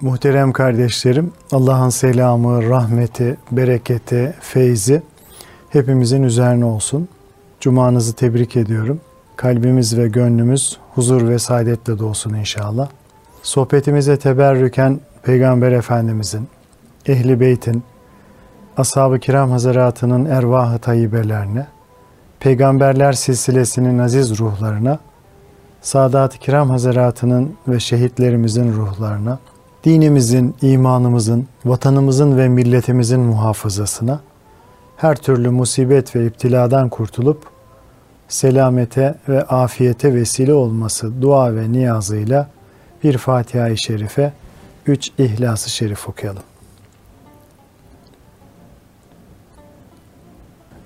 Muhterem kardeşlerim, Allah'ın selamı, rahmeti, bereketi, feyzi hepimizin üzerine olsun. Cumanızı tebrik ediyorum. Kalbimiz ve gönlümüz huzur ve saadetle dolsun inşallah. Sohbetimize teberrüken Peygamber Efendimizin, Ehli Beyt'in, Ashab-ı Kiram Hazaratı'nın ervah-ı tayyibelerine, Peygamberler silsilesinin aziz ruhlarına, Sadat-ı Kiram Hazaratı'nın ve şehitlerimizin ruhlarına, dinimizin, imanımızın, vatanımızın ve milletimizin muhafazasına, her türlü musibet ve iptiladan kurtulup selamete ve afiyete vesile olması dua ve niyazıyla bir Fatiha-i Şerife, üç İhlas-ı Şerif okuyalım.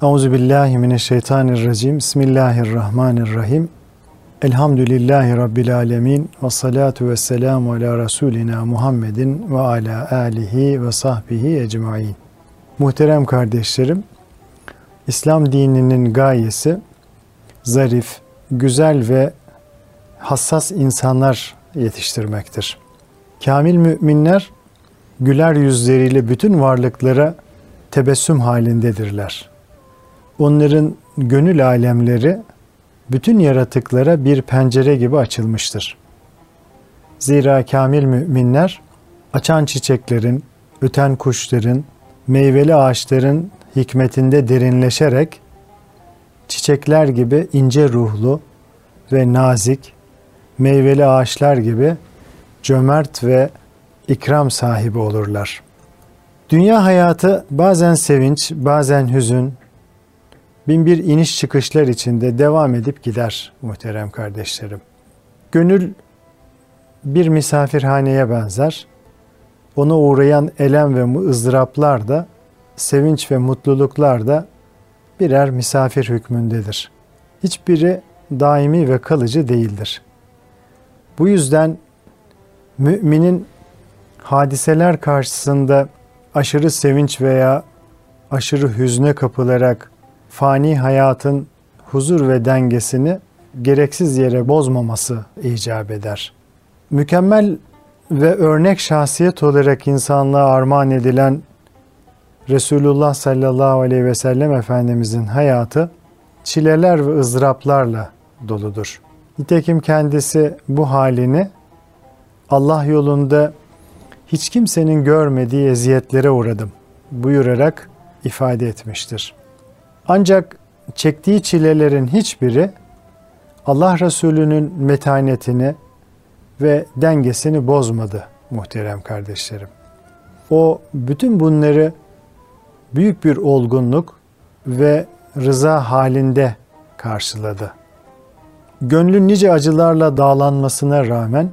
Euzu billahi mineşşeytanirracim. Bismillahirrahmanirrahim. Elhamdülillahi Rabbil alemin ve salatu ve selamu ala Resulina Muhammedin ve ala alihi ve sahbihi ecmain. Muhterem kardeşlerim, İslam dininin gayesi zarif, güzel ve hassas insanlar yetiştirmektir. Kamil müminler güler yüzleriyle bütün varlıklara tebessüm halindedirler. Onların gönül alemleri bütün yaratıklara bir pencere gibi açılmıştır. Zira kamil müminler açan çiçeklerin, öten kuşların, meyveli ağaçların hikmetinde derinleşerek çiçekler gibi ince ruhlu ve nazik, meyveli ağaçlar gibi cömert ve ikram sahibi olurlar. Dünya hayatı bazen sevinç, bazen hüzün, bin bir iniş çıkışlar içinde devam edip gider muhterem kardeşlerim. Gönül bir misafirhaneye benzer. Ona uğrayan elem ve ızdıraplar da, sevinç ve mutluluklar da birer misafir hükmündedir. Hiçbiri daimi ve kalıcı değildir. Bu yüzden müminin hadiseler karşısında aşırı sevinç veya aşırı hüzne kapılarak fani hayatın huzur ve dengesini gereksiz yere bozmaması icap eder. Mükemmel ve örnek şahsiyet olarak insanlığa armağan edilen Resulullah sallallahu aleyhi ve sellem Efendimizin hayatı çileler ve ızdıraplarla doludur. Nitekim kendisi bu halini Allah yolunda hiç kimsenin görmediği eziyetlere uğradım buyurarak ifade etmiştir. Ancak çektiği çilelerin hiçbiri Allah Resulü'nün metanetini ve dengesini bozmadı muhterem kardeşlerim. O bütün bunları büyük bir olgunluk ve rıza halinde karşıladı. Gönlün nice acılarla dağlanmasına rağmen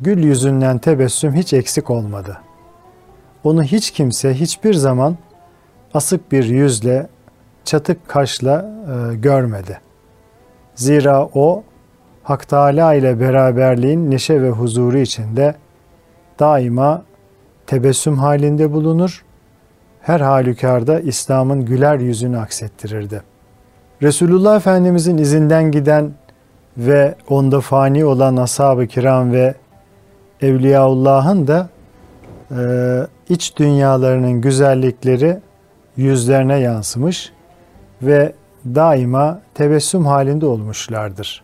gül yüzünden tebessüm hiç eksik olmadı. Onu hiç kimse hiçbir zaman asık bir yüzle çatık kaşla e, görmedi. Zira o Hak Teala ile beraberliğin neşe ve huzuru içinde daima tebessüm halinde bulunur. Her halükarda İslam'ın güler yüzünü aksettirirdi. Resulullah Efendimizin izinden giden ve onda fani olan ashab-ı kiram ve Evliyaullah'ın da e, iç dünyalarının güzellikleri yüzlerine yansımış ve daima tebessüm halinde olmuşlardır.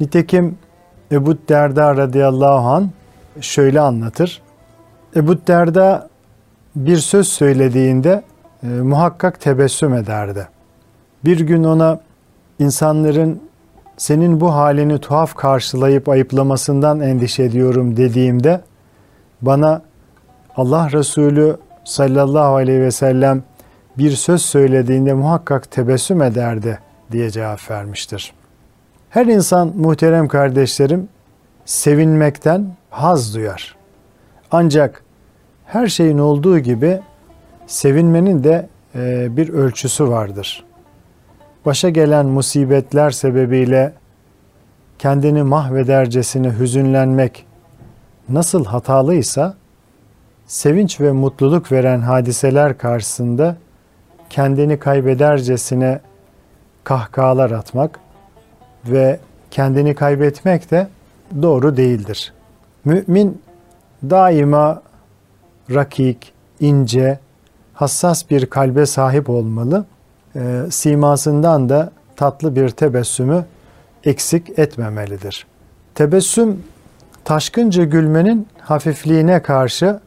Nitekim Ebu Derda radıyallahu an şöyle anlatır. Ebu Derda bir söz söylediğinde e, muhakkak tebessüm ederdi. Bir gün ona insanların senin bu halini tuhaf karşılayıp ayıplamasından endişe ediyorum dediğimde bana Allah Resulü sallallahu aleyhi ve sellem bir söz söylediğinde muhakkak tebessüm ederdi diye cevap vermiştir. Her insan muhterem kardeşlerim sevinmekten haz duyar. Ancak her şeyin olduğu gibi sevinmenin de e, bir ölçüsü vardır. Başa gelen musibetler sebebiyle kendini mahvedercesine hüzünlenmek nasıl hatalıysa, sevinç ve mutluluk veren hadiseler karşısında kendini kaybedercesine kahkahalar atmak ve kendini kaybetmek de doğru değildir. Mümin daima rakik, ince, hassas bir kalbe sahip olmalı. E, simasından da tatlı bir tebessümü eksik etmemelidir. Tebessüm taşkınca gülmenin hafifliğine karşı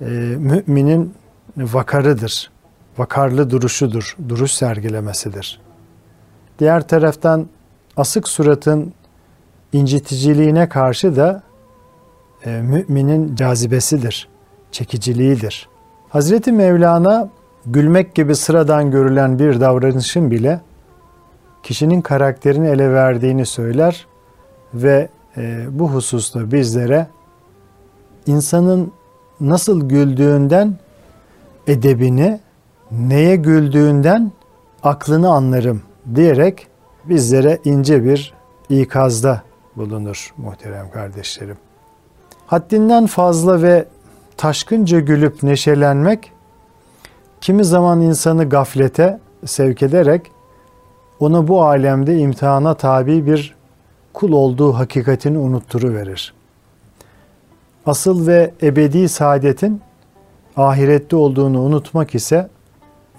e, müminin vakarıdır. Vakarlı duruşudur, duruş sergilemesidir. Diğer taraftan asık suratın inciticiliğine karşı da e, müminin cazibesidir, çekiciliğidir. Hazreti Mevlana gülmek gibi sıradan görülen bir davranışın bile kişinin karakterini ele verdiğini söyler ve e, bu hususta bizlere insanın nasıl güldüğünden edebini, neye güldüğünden aklını anlarım diyerek bizlere ince bir ikazda bulunur muhterem kardeşlerim. Haddinden fazla ve taşkınca gülüp neşelenmek kimi zaman insanı gaflete sevk ederek ona bu alemde imtihana tabi bir kul olduğu hakikatini unutturu Asıl ve ebedi saadetin ahirette olduğunu unutmak ise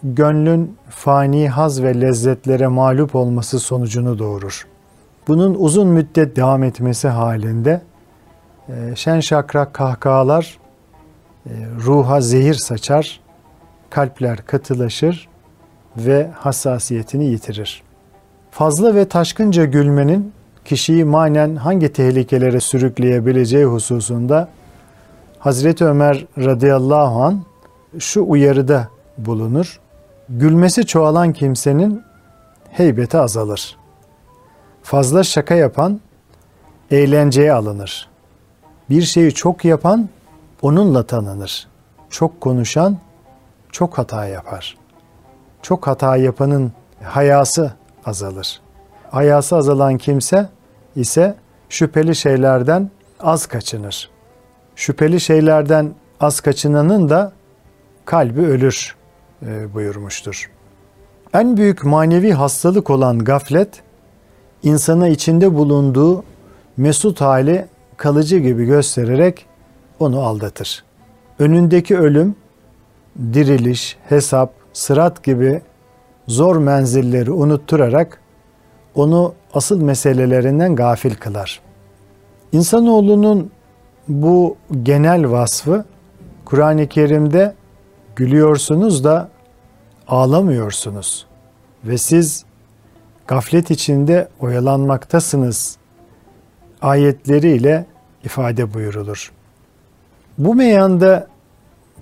gönlün fani haz ve lezzetlere mağlup olması sonucunu doğurur. Bunun uzun müddet devam etmesi halinde e, şen şakrak kahkahalar e, ruha zehir saçar, kalpler katılaşır ve hassasiyetini yitirir. Fazla ve taşkınca gülmenin kişiyi manen hangi tehlikelere sürükleyebileceği hususunda Hazreti Ömer radıyallahu an şu uyarıda bulunur. Gülmesi çoğalan kimsenin heybeti azalır. Fazla şaka yapan eğlenceye alınır. Bir şeyi çok yapan onunla tanınır. Çok konuşan çok hata yapar. Çok hata yapanın hayası azalır. Hayası azalan kimse ise şüpheli şeylerden az kaçınır. Şüpheli şeylerden az kaçınanın da kalbi ölür buyurmuştur. En büyük manevi hastalık olan gaflet, insana içinde bulunduğu mesut hali kalıcı gibi göstererek onu aldatır. Önündeki ölüm, diriliş, hesap, sırat gibi zor menzilleri unutturarak onu asıl meselelerinden gafil kılar. İnsanoğlunun bu genel vasfı Kur'an-ı Kerim'de gülüyorsunuz da ağlamıyorsunuz ve siz gaflet içinde oyalanmaktasınız ayetleriyle ifade buyurulur. Bu meyanda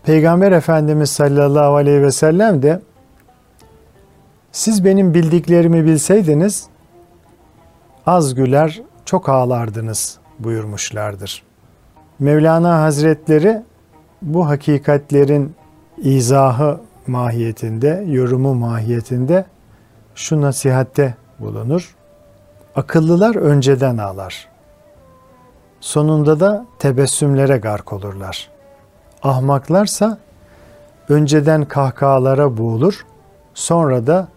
Peygamber Efendimiz sallallahu aleyhi ve sellem de siz benim bildiklerimi bilseydiniz az güler çok ağlardınız buyurmuşlardır. Mevlana Hazretleri bu hakikatlerin izahı mahiyetinde, yorumu mahiyetinde şu nasihatte bulunur. Akıllılar önceden ağlar. Sonunda da tebessümlere gark olurlar. Ahmaklarsa önceden kahkahalara boğulur, sonra da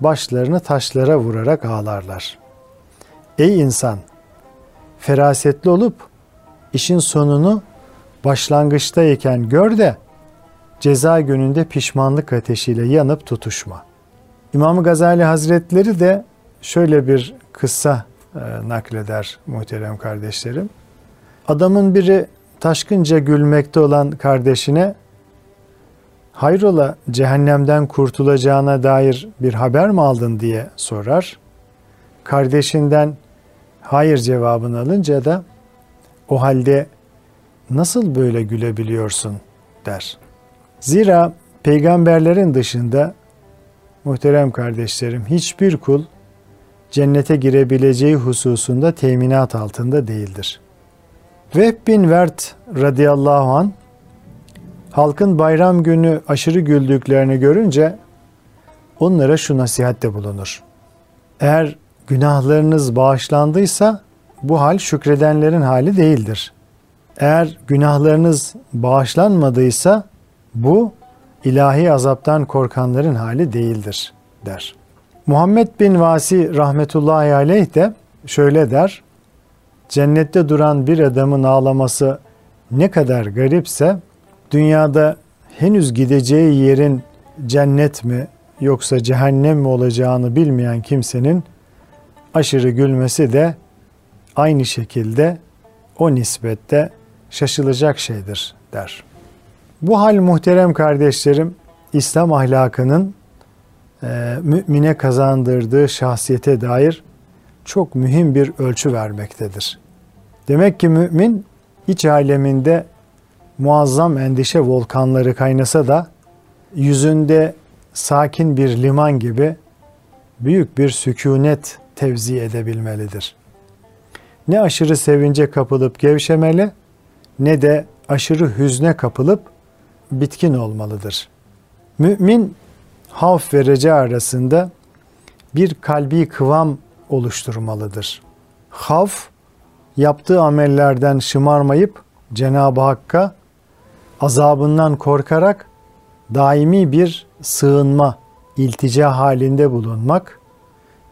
başlarını taşlara vurarak ağlarlar. Ey insan! Ferasetli olup işin sonunu başlangıçtayken gör de ceza gününde pişmanlık ateşiyle yanıp tutuşma. İmam Gazali Hazretleri de şöyle bir kıssa e, nakleder muhterem kardeşlerim. Adamın biri taşkınca gülmekte olan kardeşine hayrola cehennemden kurtulacağına dair bir haber mi aldın diye sorar. Kardeşinden hayır cevabını alınca da o halde nasıl böyle gülebiliyorsun der. Zira peygamberlerin dışında muhterem kardeşlerim hiçbir kul cennete girebileceği hususunda teminat altında değildir. Vehb bin Vert radıyallahu an halkın bayram günü aşırı güldüklerini görünce onlara şu nasihatte bulunur. Eğer günahlarınız bağışlandıysa bu hal şükredenlerin hali değildir. Eğer günahlarınız bağışlanmadıysa bu ilahi azaptan korkanların hali değildir der. Muhammed bin Vasi rahmetullahi aleyh de şöyle der. Cennette duran bir adamın ağlaması ne kadar garipse dünyada henüz gideceği yerin cennet mi yoksa cehennem mi olacağını bilmeyen kimsenin aşırı gülmesi de aynı şekilde o nispette şaşılacak şeydir der. Bu hal muhterem kardeşlerim İslam ahlakının e, mümine kazandırdığı şahsiyete dair çok mühim bir ölçü vermektedir. Demek ki mümin iç aleminde muazzam endişe volkanları kaynasa da yüzünde sakin bir liman gibi büyük bir sükunet tevzi edebilmelidir. Ne aşırı sevince kapılıp gevşemeli ne de aşırı hüzne kapılıp bitkin olmalıdır. Mümin havf ve reca arasında bir kalbi kıvam oluşturmalıdır. Havf yaptığı amellerden şımarmayıp Cenab-ı Hakk'a azabından korkarak daimi bir sığınma, iltica halinde bulunmak,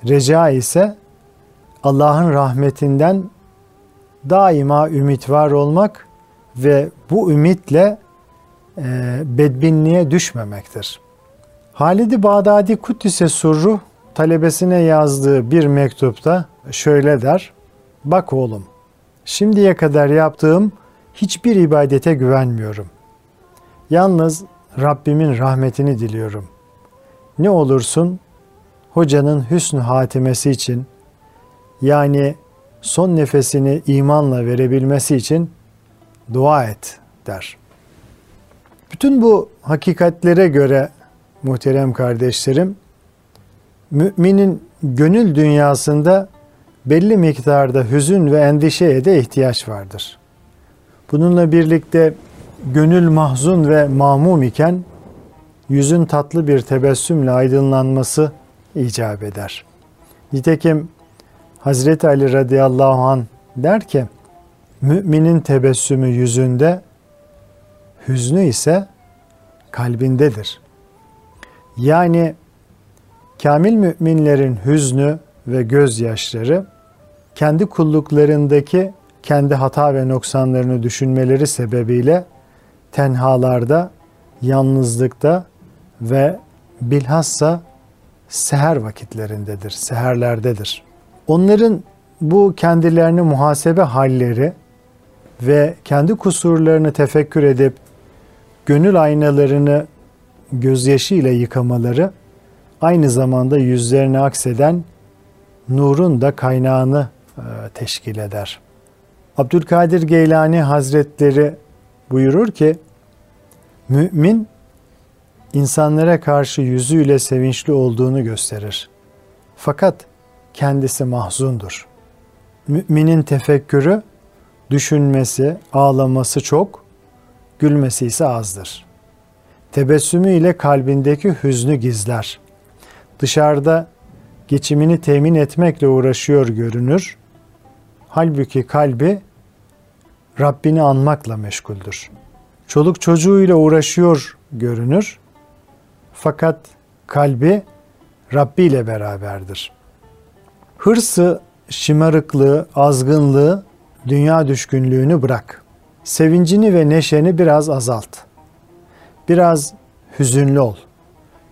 reca ise Allah'ın rahmetinden daima ümit var olmak ve bu ümitle bedbinliğe düşmemektir. Halid-i Bağdadi Kuddise Surru talebesine yazdığı bir mektupta şöyle der. Bak oğlum, şimdiye kadar yaptığım hiçbir ibadete güvenmiyorum. Yalnız Rabbimin rahmetini diliyorum. Ne olursun hocanın hüsnü hatimesi için yani son nefesini imanla verebilmesi için dua et der. Bütün bu hakikatlere göre muhterem kardeşlerim müminin gönül dünyasında belli miktarda hüzün ve endişeye de ihtiyaç vardır. Bununla birlikte gönül mahzun ve mamum iken yüzün tatlı bir tebessümle aydınlanması icap eder. Nitekim Hazreti Ali radıyallahu an der ki müminin tebessümü yüzünde hüznü ise kalbindedir. Yani kamil müminlerin hüznü ve gözyaşları kendi kulluklarındaki kendi hata ve noksanlarını düşünmeleri sebebiyle tenhalarda, yalnızlıkta ve bilhassa seher vakitlerindedir, seherlerdedir. Onların bu kendilerini muhasebe halleri ve kendi kusurlarını tefekkür edip gönül aynalarını gözyaşı ile yıkamaları aynı zamanda yüzlerine akseden nurun da kaynağını e, teşkil eder. Abdülkadir Geylani Hazretleri buyurur ki mümin insanlara karşı yüzüyle sevinçli olduğunu gösterir. Fakat kendisi mahzundur. Müminin tefekkürü, düşünmesi, ağlaması çok, gülmesi ise azdır. Tebessümü ile kalbindeki hüznü gizler. Dışarıda geçimini temin etmekle uğraşıyor görünür. Halbuki kalbi Rabbini anmakla meşguldür. Çoluk çocuğuyla uğraşıyor görünür. Fakat kalbi Rabbi ile beraberdir. Hırsı, şımarıklığı, azgınlığı, dünya düşkünlüğünü bırak. Sevincini ve neşeni biraz azalt. Biraz hüzünlü ol.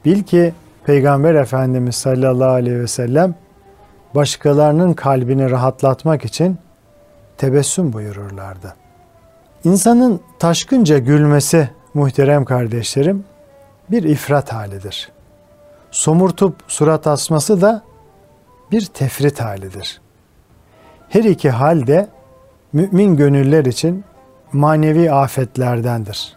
Bil ki Peygamber Efendimiz sallallahu aleyhi ve sellem başkalarının kalbini rahatlatmak için tebessüm buyururlardı. İnsanın taşkınca gülmesi muhterem kardeşlerim bir ifrat halidir. Somurtup surat asması da bir tefrit halidir. Her iki hal de mümin gönüller için manevi afetlerdendir.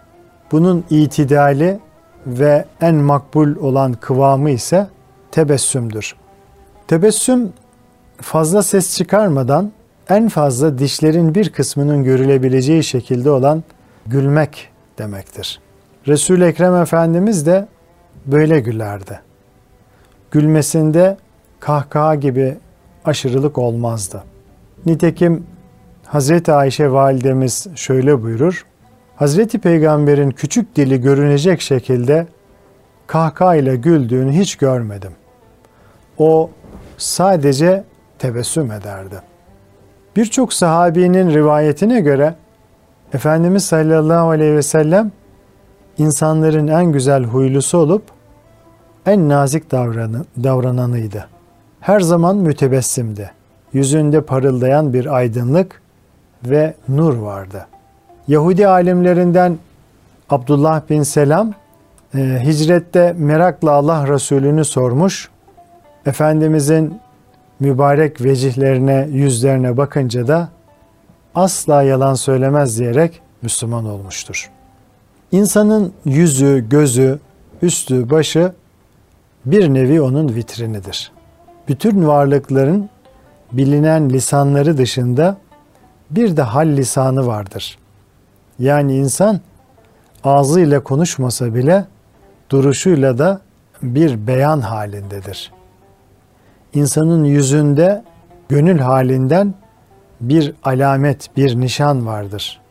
Bunun itidali ve en makbul olan kıvamı ise tebessümdür. Tebessüm fazla ses çıkarmadan en fazla dişlerin bir kısmının görülebileceği şekilde olan gülmek demektir. Resul-i Ekrem Efendimiz de böyle gülerdi. Gülmesinde kahkaha gibi aşırılık olmazdı. Nitekim Hazreti Ayşe validemiz şöyle buyurur. Hazreti Peygamber'in küçük dili görünecek şekilde kahkahayla güldüğünü hiç görmedim. O sadece tebessüm ederdi. Birçok sahabinin rivayetine göre Efendimiz sallallahu aleyhi ve sellem insanların en güzel huylusu olup en nazik davranı, davrananıydı. Her zaman mütebessimdi. Yüzünde parıldayan bir aydınlık ve nur vardı. Yahudi alimlerinden Abdullah bin Selam e, hicrette merakla Allah Resulü'nü sormuş. Efendimizin mübarek vecihlerine, yüzlerine bakınca da asla yalan söylemez diyerek Müslüman olmuştur. İnsanın yüzü, gözü, üstü, başı bir nevi onun vitrinidir. Bütün varlıkların bilinen lisanları dışında bir de hal lisanı vardır. Yani insan ağzıyla konuşmasa bile duruşuyla da bir beyan halindedir. İnsanın yüzünde gönül halinden bir alamet, bir nişan vardır.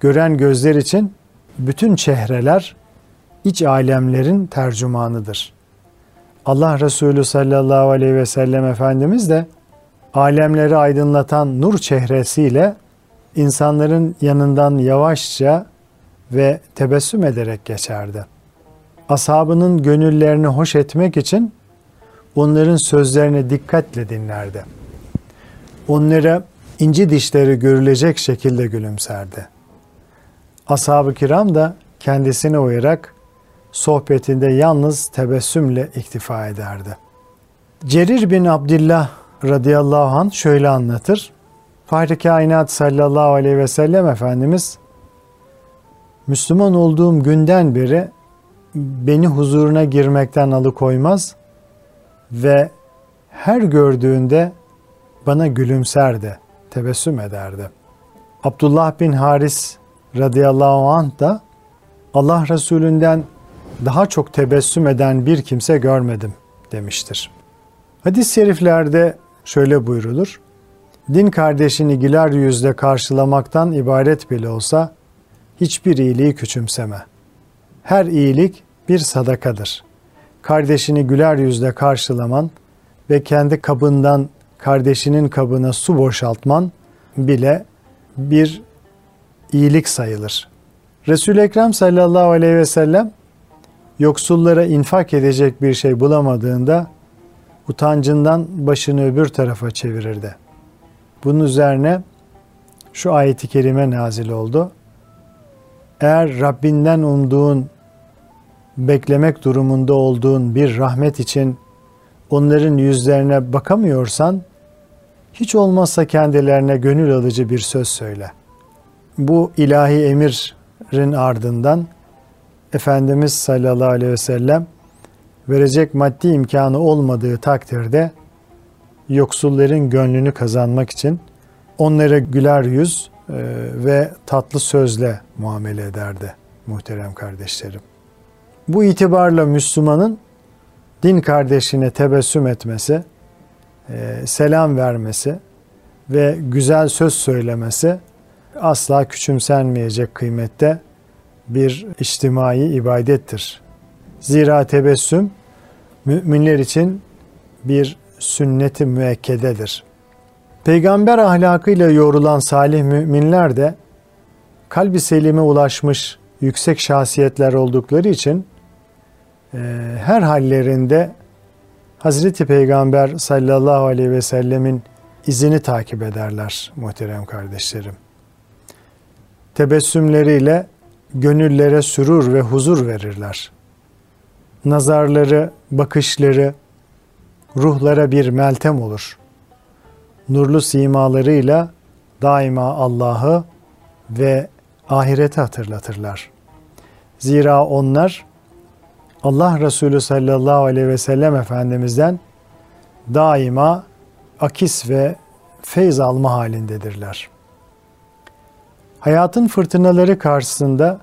Gören gözler için bütün çehreler iç alemlerin tercümanıdır. Allah Resulü sallallahu aleyhi ve sellem Efendimiz de alemleri aydınlatan nur çehresiyle insanların yanından yavaşça ve tebessüm ederek geçerdi. Ashabının gönüllerini hoş etmek için onların sözlerini dikkatle dinlerdi. Onlara inci dişleri görülecek şekilde gülümserdi. Ashab-ı kiram da kendisine uyarak sohbetinde yalnız tebessümle iktifa ederdi. Cerir bin Abdullah radıyallahu anh şöyle anlatır. Fahri Kainat sallallahu aleyhi ve sellem Efendimiz Müslüman olduğum günden beri beni huzuruna girmekten alıkoymaz ve her gördüğünde bana gülümserdi, tebessüm ederdi. Abdullah bin Haris radıyallahu anh da Allah Resulünden daha çok tebessüm eden bir kimse görmedim demiştir. Hadis-i şeriflerde şöyle buyrulur. Din kardeşini güler yüzle karşılamaktan ibaret bile olsa hiçbir iyiliği küçümseme. Her iyilik bir sadakadır. Kardeşini güler yüzle karşılaman ve kendi kabından kardeşinin kabına su boşaltman bile bir iyilik sayılır. Resul-i Ekrem sallallahu aleyhi ve sellem yoksullara infak edecek bir şey bulamadığında utancından başını öbür tarafa çevirirdi. Bunun üzerine şu ayeti kerime nazil oldu. Eğer Rabbinden umduğun, beklemek durumunda olduğun bir rahmet için onların yüzlerine bakamıyorsan, hiç olmazsa kendilerine gönül alıcı bir söz söyle. Bu ilahi emirin ardından Efendimiz sallallahu aleyhi ve sellem verecek maddi imkanı olmadığı takdirde yoksulların gönlünü kazanmak için onlara güler yüz e, ve tatlı sözle muamele ederdi muhterem kardeşlerim. Bu itibarla Müslümanın din kardeşine tebessüm etmesi, e, selam vermesi ve güzel söz söylemesi asla küçümsenmeyecek kıymette bir içtimai ibadettir. Zira tebessüm müminler için bir sünneti müekkededir. Peygamber ahlakıyla yoğrulan salih müminler de kalbi selime ulaşmış yüksek şahsiyetler oldukları için e, her hallerinde Hazreti Peygamber sallallahu aleyhi ve sellemin izini takip ederler muhterem kardeşlerim. Tebessümleriyle gönüllere sürur ve huzur verirler. Nazarları, bakışları ruhlara bir meltem olur. Nurlu simalarıyla daima Allah'ı ve ahireti hatırlatırlar. Zira onlar Allah Resulü sallallahu aleyhi ve sellem Efendimiz'den daima akis ve feyz alma halindedirler. Hayatın fırtınaları karşısında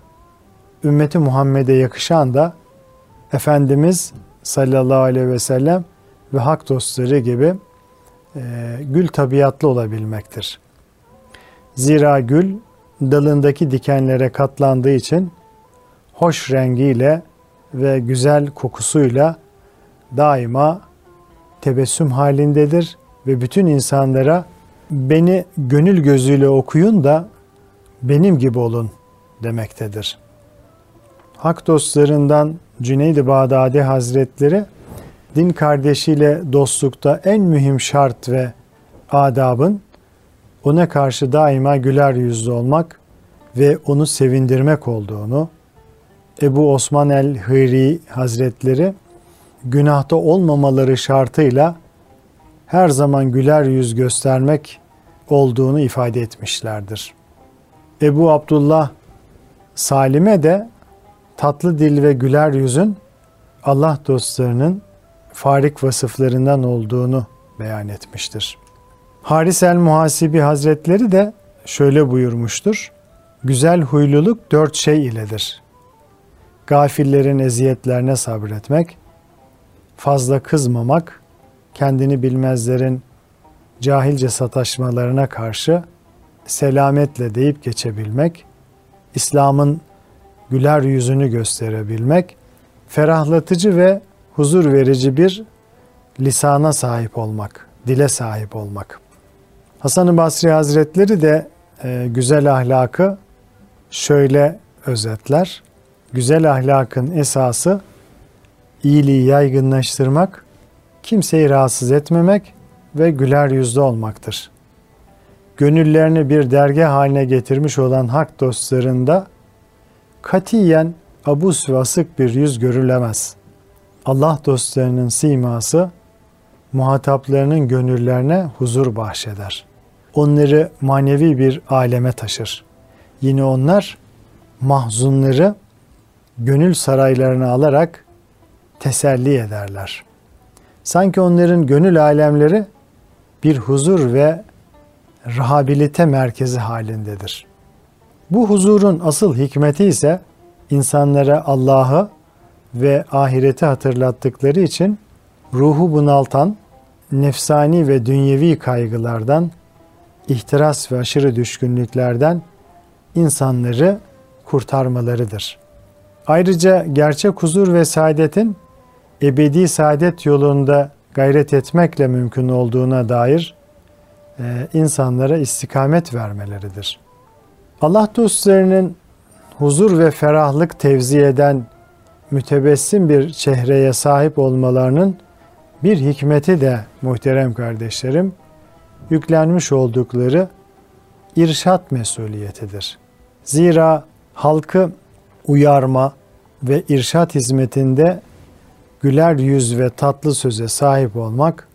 ümmeti Muhammed'e yakışan da Efendimiz sallallahu aleyhi ve sellem ve hak dostları gibi e, gül tabiatlı olabilmektir. Zira gül dalındaki dikenlere katlandığı için hoş rengiyle ve güzel kokusuyla daima tebessüm halindedir ve bütün insanlara beni gönül gözüyle okuyun da benim gibi olun demektedir. hak dostlarından Cüneyd-i Bağdadi Hazretleri din kardeşiyle dostlukta en mühim şart ve adabın ona karşı daima güler yüzlü olmak ve onu sevindirmek olduğunu, Ebu Osman el-Hıri Hazretleri günahta olmamaları şartıyla her zaman güler yüz göstermek olduğunu ifade etmişlerdir. Ebu Abdullah Salim'e de tatlı dil ve güler yüzün Allah dostlarının farik vasıflarından olduğunu beyan etmiştir. Haris el Muhasibi Hazretleri de şöyle buyurmuştur. Güzel huyluluk dört şey iledir. Gafillerin eziyetlerine sabretmek, fazla kızmamak, kendini bilmezlerin cahilce sataşmalarına karşı selametle deyip geçebilmek, İslam'ın güler yüzünü gösterebilmek, ferahlatıcı ve huzur verici bir lisana sahip olmak, dile sahip olmak. Hasan-ı Basri Hazretleri de e, güzel ahlakı şöyle özetler. Güzel ahlakın esası iyiliği yaygınlaştırmak, kimseyi rahatsız etmemek ve güler yüzlü olmaktır. Gönüllerini bir derge haline getirmiş olan hak dostlarında katiyen abus ve asık bir yüz görülemez. Allah dostlarının siması muhataplarının gönüllerine huzur bahşeder. Onları manevi bir aleme taşır. Yine onlar mahzunları gönül saraylarına alarak teselli ederler. Sanki onların gönül alemleri bir huzur ve rahabilite merkezi halindedir. Bu huzurun asıl hikmeti ise insanlara Allah'ı ve ahireti hatırlattıkları için ruhu bunaltan nefsani ve dünyevi kaygılardan, ihtiras ve aşırı düşkünlüklerden insanları kurtarmalarıdır. Ayrıca gerçek huzur ve saadetin ebedi saadet yolunda gayret etmekle mümkün olduğuna dair e, insanlara istikamet vermeleridir. Allah dostlarının huzur ve ferahlık tevzi eden mütebessim bir çehreye sahip olmalarının bir hikmeti de muhterem kardeşlerim, yüklenmiş oldukları irşat mesuliyetidir. Zira halkı uyarma ve irşat hizmetinde güler yüz ve tatlı söze sahip olmak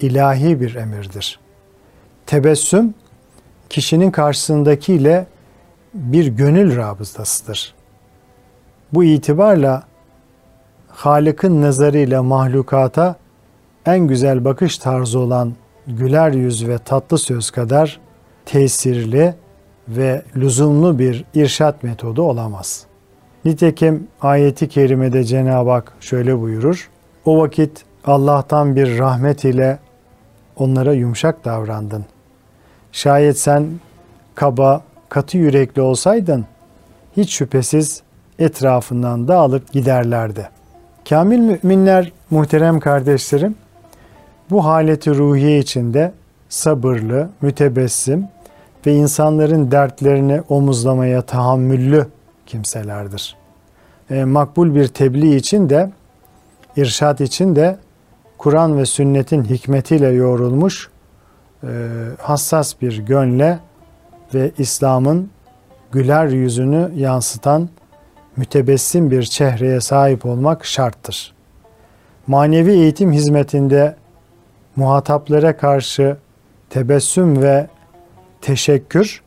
ilahi bir emirdir. Tebessüm kişinin karşısındakiyle bir gönül rabıtasıdır. Bu itibarla Halık'ın nazarıyla mahlukata en güzel bakış tarzı olan güler yüz ve tatlı söz kadar tesirli ve lüzumlu bir irşat metodu olamaz. Nitekim ayeti kerimede Cenab-ı Hak şöyle buyurur. O vakit Allah'tan bir rahmet ile onlara yumuşak davrandın. Şayet sen kaba, katı yürekli olsaydın hiç şüphesiz etrafından dağılıp giderlerdi. Kamil müminler, muhterem kardeşlerim, bu haleti ruhiye içinde sabırlı, mütebessim ve insanların dertlerini omuzlamaya tahammüllü kimselerdir. E, makbul bir tebliğ için de, irşat için de Kur'an ve sünnetin hikmetiyle yoğrulmuş e, hassas bir gönle ve İslam'ın güler yüzünü yansıtan mütebessim bir çehreye sahip olmak şarttır. Manevi eğitim hizmetinde muhataplara karşı tebessüm ve teşekkür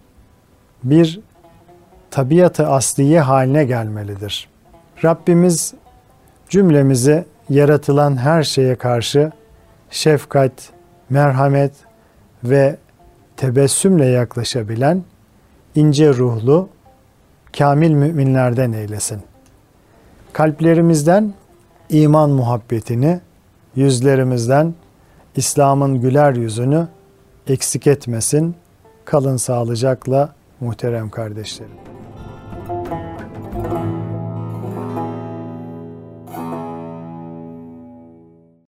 bir tabiatı asliye haline gelmelidir. Rabbimiz cümlemizi yaratılan her şeye karşı şefkat, merhamet ve tebessümle yaklaşabilen ince ruhlu, kamil müminlerden eylesin. Kalplerimizden iman muhabbetini, yüzlerimizden İslam'ın güler yüzünü eksik etmesin. Kalın sağlıcakla muhterem kardeşlerim.